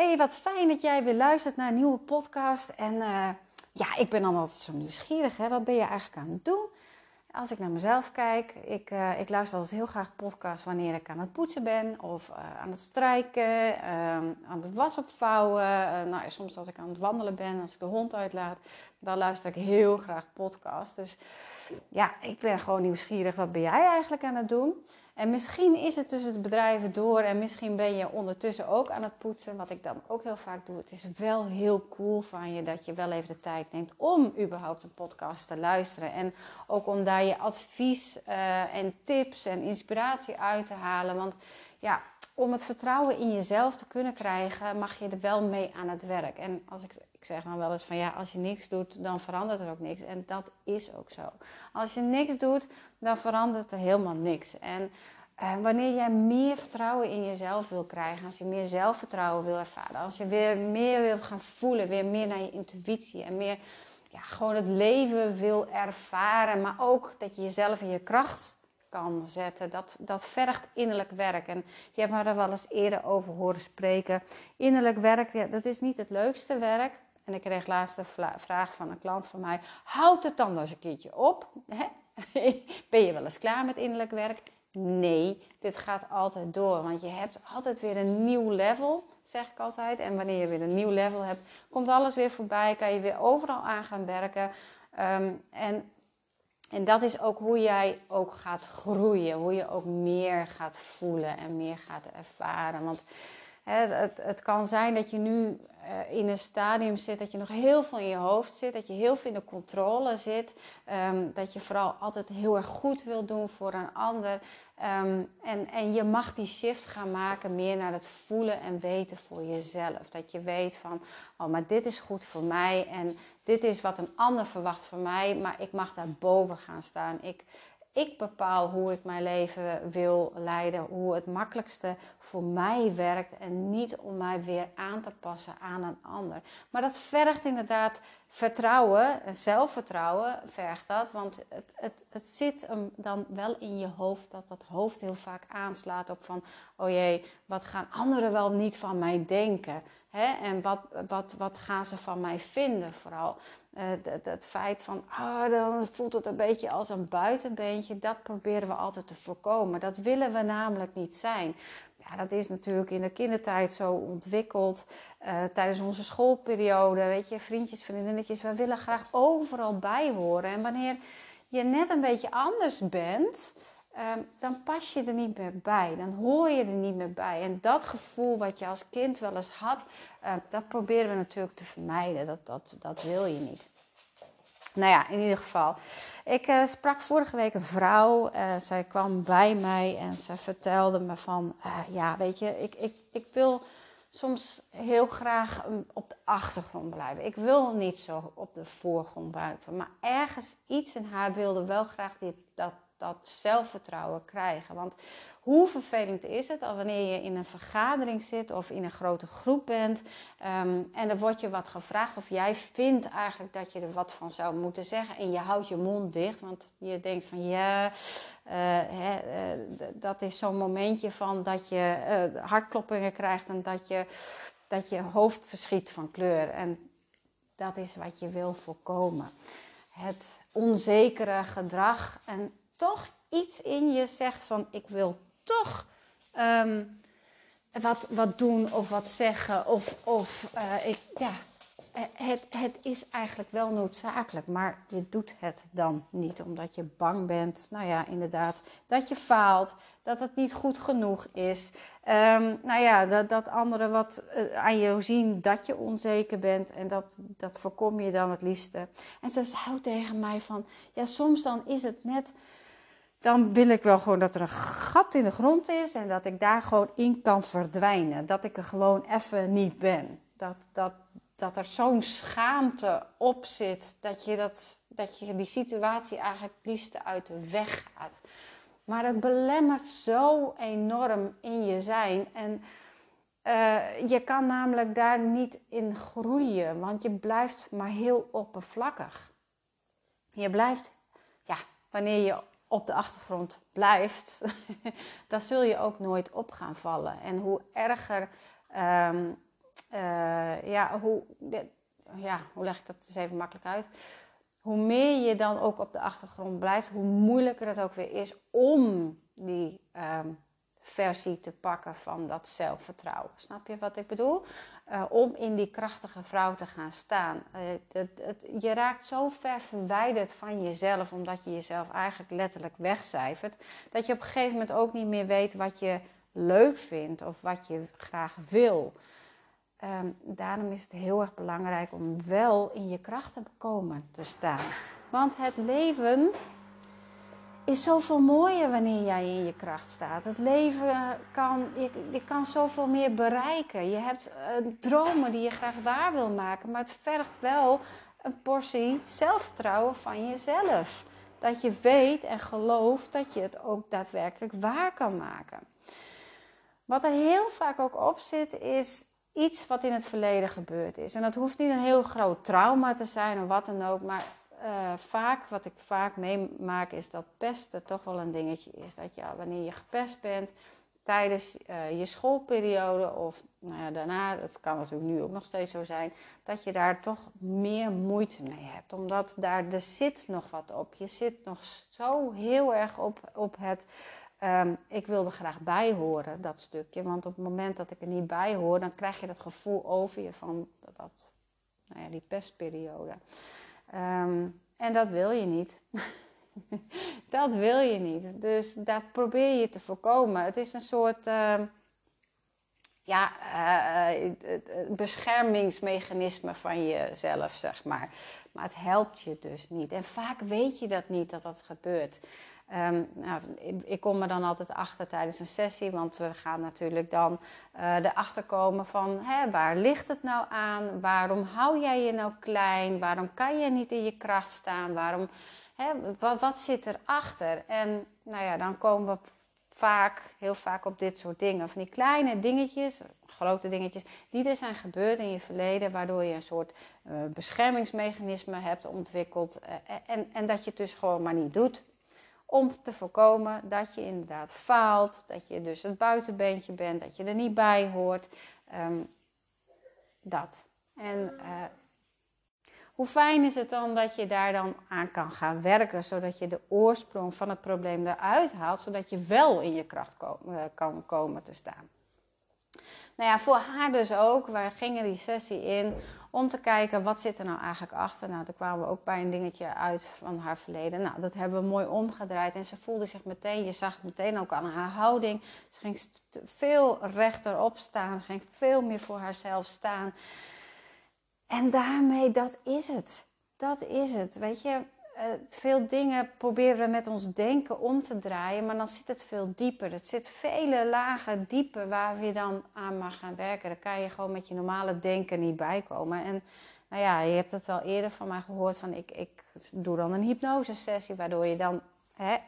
Hey, wat fijn dat jij weer luistert naar een nieuwe podcast. En uh, ja, ik ben dan altijd zo nieuwsgierig. Hè? Wat ben je eigenlijk aan het doen? Als ik naar mezelf kijk, ik, uh, ik luister altijd heel graag podcasts wanneer ik aan het poetsen ben, of uh, aan het strijken, uh, aan het was opvouwen. nou, soms als ik aan het wandelen ben, als ik de hond uitlaat, dan luister ik heel graag podcasts. Dus ja, ik ben gewoon nieuwsgierig. Wat ben jij eigenlijk aan het doen? En misschien is het tussen het bedrijven door en misschien ben je ondertussen ook aan het poetsen, wat ik dan ook heel vaak doe. Het is wel heel cool van je dat je wel even de tijd neemt om überhaupt een podcast te luisteren. En ook om daar je advies uh, en tips en inspiratie uit te halen. Want ja, om het vertrouwen in jezelf te kunnen krijgen, mag je er wel mee aan het werk. En als ik, ik zeg dan wel eens van ja, als je niks doet, dan verandert er ook niks. En dat is ook zo. Als je niks doet, dan verandert er helemaal niks. En uh, wanneer jij meer vertrouwen in jezelf wil krijgen, als je meer zelfvertrouwen wil ervaren, als je weer meer wil gaan voelen, weer meer naar je intuïtie en meer ja, gewoon het leven wil ervaren, maar ook dat je jezelf in je kracht kan zetten. Dat, dat vergt innerlijk werk. En je hebt me er wel eens eerder over horen spreken. Innerlijk werk, ja, dat is niet het leukste werk. En ik kreeg laatst vraag van een klant van mij. Houd het dan eens een keertje op. Hè? Ben je wel eens klaar met innerlijk werk? Nee, dit gaat altijd door. Want je hebt altijd weer een nieuw level, zeg ik altijd. En wanneer je weer een nieuw level hebt, komt alles weer voorbij. Kan je weer overal aan gaan werken. Um, en en dat is ook hoe jij ook gaat groeien. Hoe je ook meer gaat voelen en meer gaat ervaren. Want het, het kan zijn dat je nu uh, in een stadium zit dat je nog heel veel in je hoofd zit. Dat je heel veel in de controle zit. Um, dat je vooral altijd heel erg goed wil doen voor een ander. Um, en, en je mag die shift gaan maken meer naar het voelen en weten voor jezelf. Dat je weet van, oh maar dit is goed voor mij. En dit is wat een ander verwacht van mij. Maar ik mag daar boven gaan staan. Ik, ik bepaal hoe ik mijn leven wil leiden, hoe het makkelijkste voor mij werkt en niet om mij weer aan te passen aan een ander. Maar dat vergt inderdaad vertrouwen en zelfvertrouwen vergt dat, want het, het, het zit dan wel in je hoofd dat dat hoofd heel vaak aanslaat op van, oh jee, wat gaan anderen wel niet van mij denken? Hè? En wat, wat, wat gaan ze van mij vinden vooral? Het, het, feit van, ah, dan voelt het een beetje als een buitenbeentje, dat proberen we altijd te voorkomen. Dat willen we namelijk niet zijn. Dat is natuurlijk in de kindertijd zo ontwikkeld. Uh, tijdens onze schoolperiode, weet je, vriendjes, vriendinnetjes, we willen graag overal bij horen. En wanneer je net een beetje anders bent, um, dan pas je er niet meer bij. Dan hoor je er niet meer bij. En dat gevoel wat je als kind wel eens had, uh, dat proberen we natuurlijk te vermijden. Dat, dat, dat wil je niet. Nou ja, in ieder geval. Ik uh, sprak vorige week een vrouw. Uh, zij kwam bij mij en ze vertelde me van... Uh, ja, weet je, ik, ik, ik wil soms heel graag op de achtergrond blijven. Ik wil niet zo op de voorgrond buiten. Maar ergens iets in haar wilde wel graag dit, dat dat zelfvertrouwen krijgen. Want hoe vervelend is het al wanneer je in een vergadering zit of in een grote groep bent um, en er wordt je wat gevraagd of jij vindt eigenlijk dat je er wat van zou moeten zeggen en je houdt je mond dicht, want je denkt van ja, uh, hè, uh, dat is zo'n momentje van dat je uh, hartkloppingen krijgt en dat je, dat je hoofd verschiet van kleur. En dat is wat je wil voorkomen. Het onzekere gedrag en toch iets in je zegt van ik wil toch um, wat, wat doen of wat zeggen. Of, of uh, ik, ja, het, het is eigenlijk wel noodzakelijk, maar je doet het dan niet omdat je bang bent. Nou ja, inderdaad, dat je faalt, dat het niet goed genoeg is. Um, nou ja, dat, dat anderen wat uh, aan jou zien dat je onzeker bent en dat, dat voorkom je dan het liefste. En ze zei tegen mij van, ja, soms dan is het net dan wil ik wel gewoon dat er een gat in de grond is en dat ik daar gewoon in kan verdwijnen. Dat ik er gewoon even niet ben. Dat, dat, dat er zo'n schaamte op zit dat je, dat, dat je die situatie eigenlijk het liefste uit de weg gaat. Maar het belemmert zo enorm in je zijn. En uh, je kan namelijk daar niet in groeien, want je blijft maar heel oppervlakkig. Je blijft, ja, wanneer je op de achtergrond blijft, dan zul je ook nooit op gaan vallen. En hoe erger um, ja, hoe, ja, hoe leg ik dat eens even makkelijk uit? Hoe meer je dan ook op de achtergrond blijft, hoe moeilijker het ook weer is om die ehm, versie te pakken van dat zelfvertrouwen. Snap je wat ik bedoel? Uh, om in die krachtige vrouw te gaan staan. Uh, het, het, je raakt zo ver verwijderd van jezelf, omdat je jezelf eigenlijk letterlijk wegcijfert, dat je op een gegeven moment ook niet meer weet wat je leuk vindt of wat je graag wil. Um, daarom is het heel erg belangrijk om wel in je kracht te komen te staan. Want het leven is zoveel mooier wanneer jij in je kracht staat. Het leven kan, je, kan zoveel meer bereiken. Je hebt uh, dromen die je graag waar wil maken, maar het vergt wel een portie zelfvertrouwen van jezelf. Dat je weet en gelooft dat je het ook daadwerkelijk waar kan maken. Wat er heel vaak ook op zit, is iets wat in het verleden gebeurd is. En dat hoeft niet een heel groot trauma te zijn of wat dan ook, maar uh, vaak, wat ik vaak meemaak, is dat pesten toch wel een dingetje is. Dat ja, wanneer je gepest bent tijdens uh, je schoolperiode of nou ja, daarna, het kan natuurlijk nu ook nog steeds zo zijn, dat je daar toch meer moeite mee hebt. Omdat daar, er zit nog wat op. Je zit nog zo heel erg op, op het Um, ik wilde graag bij horen, dat stukje. Want op het moment dat ik er niet bij hoor, dan krijg je dat gevoel over je van dat, dat nou ja, die pestperiode. Um, en dat wil je niet. dat wil je niet. Dus dat probeer je te voorkomen. Het is een soort uh, ja, uh, beschermingsmechanisme van jezelf, zeg maar. Maar het helpt je dus niet. En vaak weet je dat niet dat dat gebeurt. Um, nou, ik kom er dan altijd achter tijdens een sessie, want we gaan natuurlijk dan uh, erachter komen van hè, waar ligt het nou aan? Waarom hou jij je nou klein? Waarom kan je niet in je kracht staan? Waarom, hè, wat, wat zit erachter? En nou ja, dan komen we vaak, heel vaak op dit soort dingen. Van die kleine dingetjes, grote dingetjes, die er zijn gebeurd in je verleden, waardoor je een soort uh, beschermingsmechanisme hebt ontwikkeld. Uh, en, en dat je het dus gewoon maar niet doet. Om te voorkomen dat je inderdaad faalt, dat je dus het buitenbeentje bent, dat je er niet bij hoort. Um, dat. En hoe fijn is het dan dat je daar dan aan kan gaan werken, zodat je de oorsprong van het probleem eruit haalt, zodat je wel in je kracht uh, kan komen te staan. Nou ja, voor haar dus ook. Wij gingen die sessie in om te kijken wat zit er nou eigenlijk achter. Nou, toen kwamen we ook bij een dingetje uit van haar verleden. Nou, dat hebben we mooi omgedraaid. En ze voelde zich meteen, je zag het meteen ook aan haar houding. Ze ging veel rechterop staan. Ze ging veel meer voor haarzelf staan. En daarmee, dat is het. Dat is het. Weet je, uh, veel dingen proberen we met ons denken om te draaien, maar dan zit het veel dieper. Het zit vele lagen dieper waar je dan aan mag gaan werken. Daar kan je gewoon met je normale denken niet bij komen. En nou ja, je hebt het wel eerder van mij gehoord van ik, ik doe dan een hypnosesessie, waardoor je dan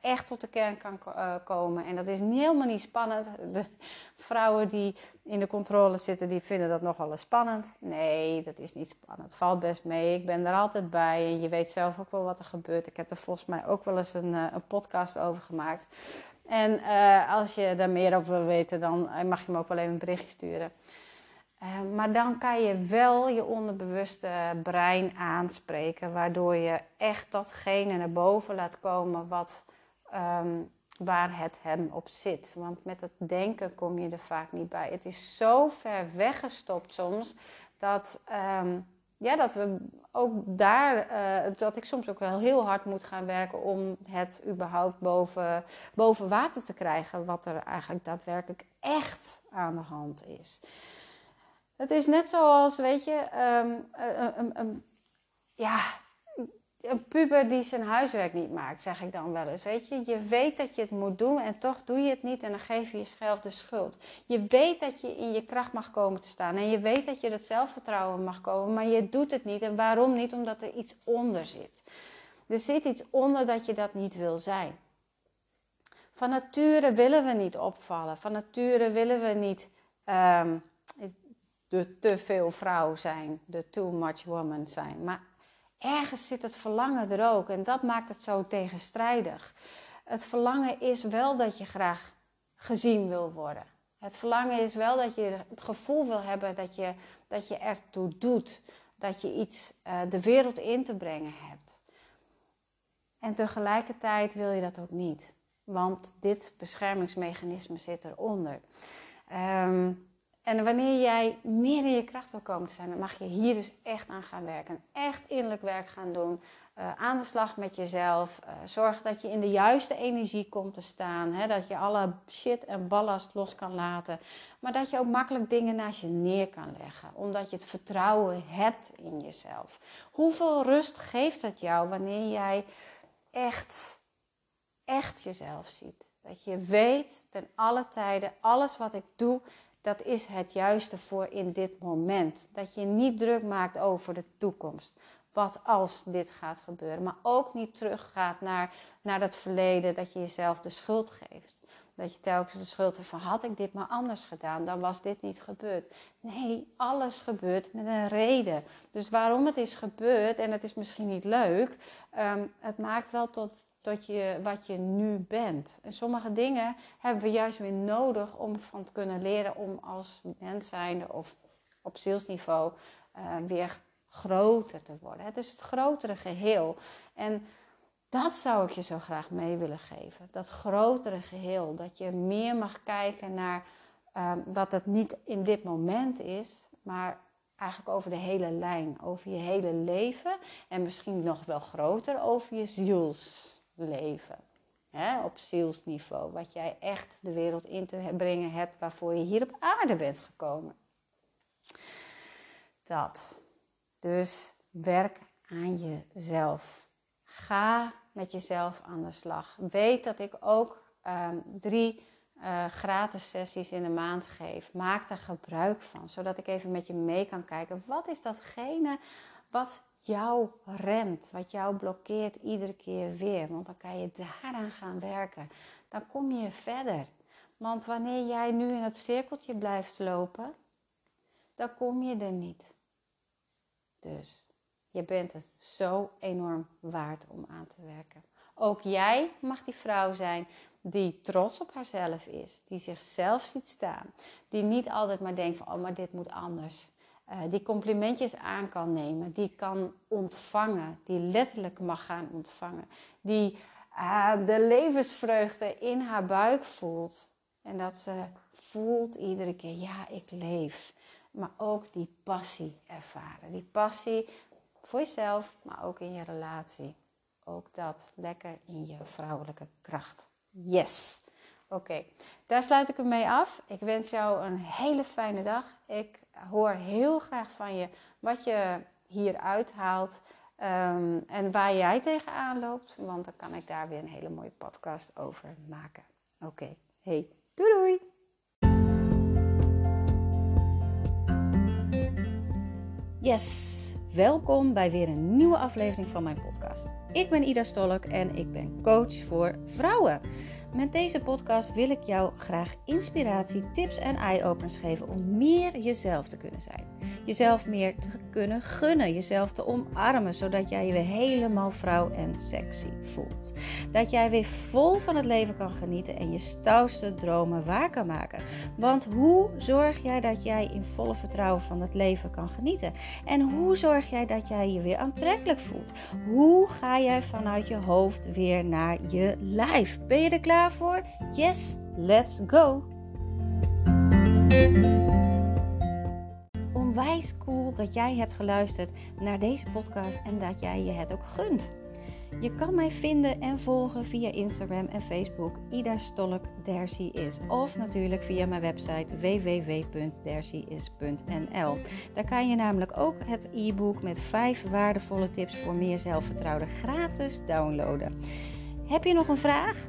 echt tot de kern kan uh, komen. En dat is helemaal niet spannend. De vrouwen die in de controle zitten, die vinden dat nogal eens spannend. Nee, dat is niet spannend. Valt best mee. Ik ben er altijd bij. En je weet zelf ook wel wat er gebeurt. Ik heb er volgens mij ook wel eens een, uh, een podcast over gemaakt. En uh, als je daar meer over wil weten, dan mag je me ook wel even een berichtje sturen. Uh, maar dan kan je wel je onderbewuste brein aanspreken, waardoor je echt datgene naar boven laat komen wat, um, waar het hem op zit. Want met het denken kom je er vaak niet bij. Het is zo ver weggestopt soms dat, um, ja, dat we ook daar, uh, dat ik soms ook wel heel hard moet gaan werken om het überhaupt boven, boven water te krijgen, wat er eigenlijk daadwerkelijk echt aan de hand is. Het is net zoals, weet je, um, een, een, ja, een puber die zijn huiswerk niet maakt, zeg ik dan wel eens. Weet je, je weet dat je het moet doen en toch doe je het niet en dan geef je jezelf de schuld. Je weet dat je in je kracht mag komen te staan en je weet dat je dat zelfvertrouwen mag komen, maar je doet het niet. En waarom niet? Omdat er iets onder zit. Er zit iets onder dat je dat niet wil zijn. Van nature willen we niet opvallen. Van nature willen we niet. Um, de te veel vrouw zijn, de too much woman zijn. Maar ergens zit het verlangen er ook en dat maakt het zo tegenstrijdig. Het verlangen is wel dat je graag gezien wil worden. Het verlangen is wel dat je het gevoel wil hebben dat je, dat je ertoe doet. Dat je iets uh, de wereld in te brengen hebt. En tegelijkertijd wil je dat ook niet. Want dit beschermingsmechanisme zit eronder. Um, en wanneer jij meer in je kracht wil komen te zijn, dan mag je hier dus echt aan gaan werken. Echt innerlijk werk gaan doen. Uh, aan de slag met jezelf. Uh, zorg dat je in de juiste energie komt te staan. Hè? Dat je alle shit en ballast los kan laten. Maar dat je ook makkelijk dingen naast je neer kan leggen. Omdat je het vertrouwen hebt in jezelf. Hoeveel rust geeft het jou wanneer jij echt, echt jezelf ziet? Dat je weet ten alle tijden, alles wat ik doe, dat is het juiste voor in dit moment. Dat je niet druk maakt over de toekomst. Wat als dit gaat gebeuren. Maar ook niet teruggaat naar, naar het verleden. Dat je jezelf de schuld geeft. Dat je telkens de schuld hebt van had ik dit maar anders gedaan, dan was dit niet gebeurd. Nee, alles gebeurt met een reden. Dus waarom het is gebeurd, en het is misschien niet leuk, um, het maakt wel tot tot je, wat je nu bent. En sommige dingen hebben we juist weer nodig om van te kunnen leren om als mens zijnde of op zielsniveau uh, weer groter te worden. Het is het grotere geheel. En dat zou ik je zo graag mee willen geven. Dat grotere geheel. Dat je meer mag kijken naar uh, wat het niet in dit moment is, maar eigenlijk over de hele lijn, over je hele leven en misschien nog wel groter over je ziels leven. Hè, op zielsniveau. Wat jij echt de wereld in te brengen hebt waarvoor je hier op aarde bent gekomen. Dat. Dus werk aan jezelf. Ga met jezelf aan de slag. Weet dat ik ook um, drie uh, gratis sessies in de maand geef. Maak daar gebruik van, zodat ik even met je mee kan kijken. Wat is datgene wat jou remt, wat jou blokkeert iedere keer weer. Want dan kan je daaraan gaan werken. Dan kom je verder. Want wanneer jij nu in het cirkeltje blijft lopen, dan kom je er niet. Dus je bent het zo enorm waard om aan te werken. Ook jij mag die vrouw zijn die trots op haarzelf is, die zichzelf ziet staan, die niet altijd maar denkt van oh maar dit moet anders. Uh, die complimentjes aan kan nemen, die kan ontvangen, die letterlijk mag gaan ontvangen, die uh, de levensvreugde in haar buik voelt en dat ze voelt iedere keer, ja, ik leef. Maar ook die passie ervaren. Die passie voor jezelf, maar ook in je relatie. Ook dat lekker in je vrouwelijke kracht. Yes! Oké, daar sluit ik hem mee af. Ik wens jou een hele fijne dag. Ik hoor heel graag van je wat je hier uithaalt um, en waar jij tegenaan loopt. Want dan kan ik daar weer een hele mooie podcast over maken. Oké, hey, doei doei! Yes! Welkom bij weer een nieuwe aflevering van mijn podcast. Ik ben Ida Stolk en ik ben coach voor vrouwen. Met deze podcast wil ik jou graag inspiratie, tips en eye-openers geven om meer jezelf te kunnen zijn. Jezelf meer te kunnen gunnen, jezelf te omarmen, zodat jij je weer helemaal vrouw en sexy voelt. Dat jij weer vol van het leven kan genieten en je stoutste dromen waar kan maken. Want hoe zorg jij dat jij in volle vertrouwen van het leven kan genieten? En hoe zorg jij dat jij je weer aantrekkelijk voelt? Hoe ga jij vanuit je hoofd weer naar je lijf? Ben je er klaar voor? Yes, let's go! Onwijs cool dat jij hebt geluisterd naar deze podcast en dat jij je het ook gunt. Je kan mij vinden en volgen via Instagram en Facebook Ida Stolk Dercy is. Of natuurlijk via mijn website www.dercyis.nl. Daar kan je namelijk ook het e-book met 5 waardevolle tips voor meer zelfvertrouwen gratis downloaden. Heb je nog een vraag?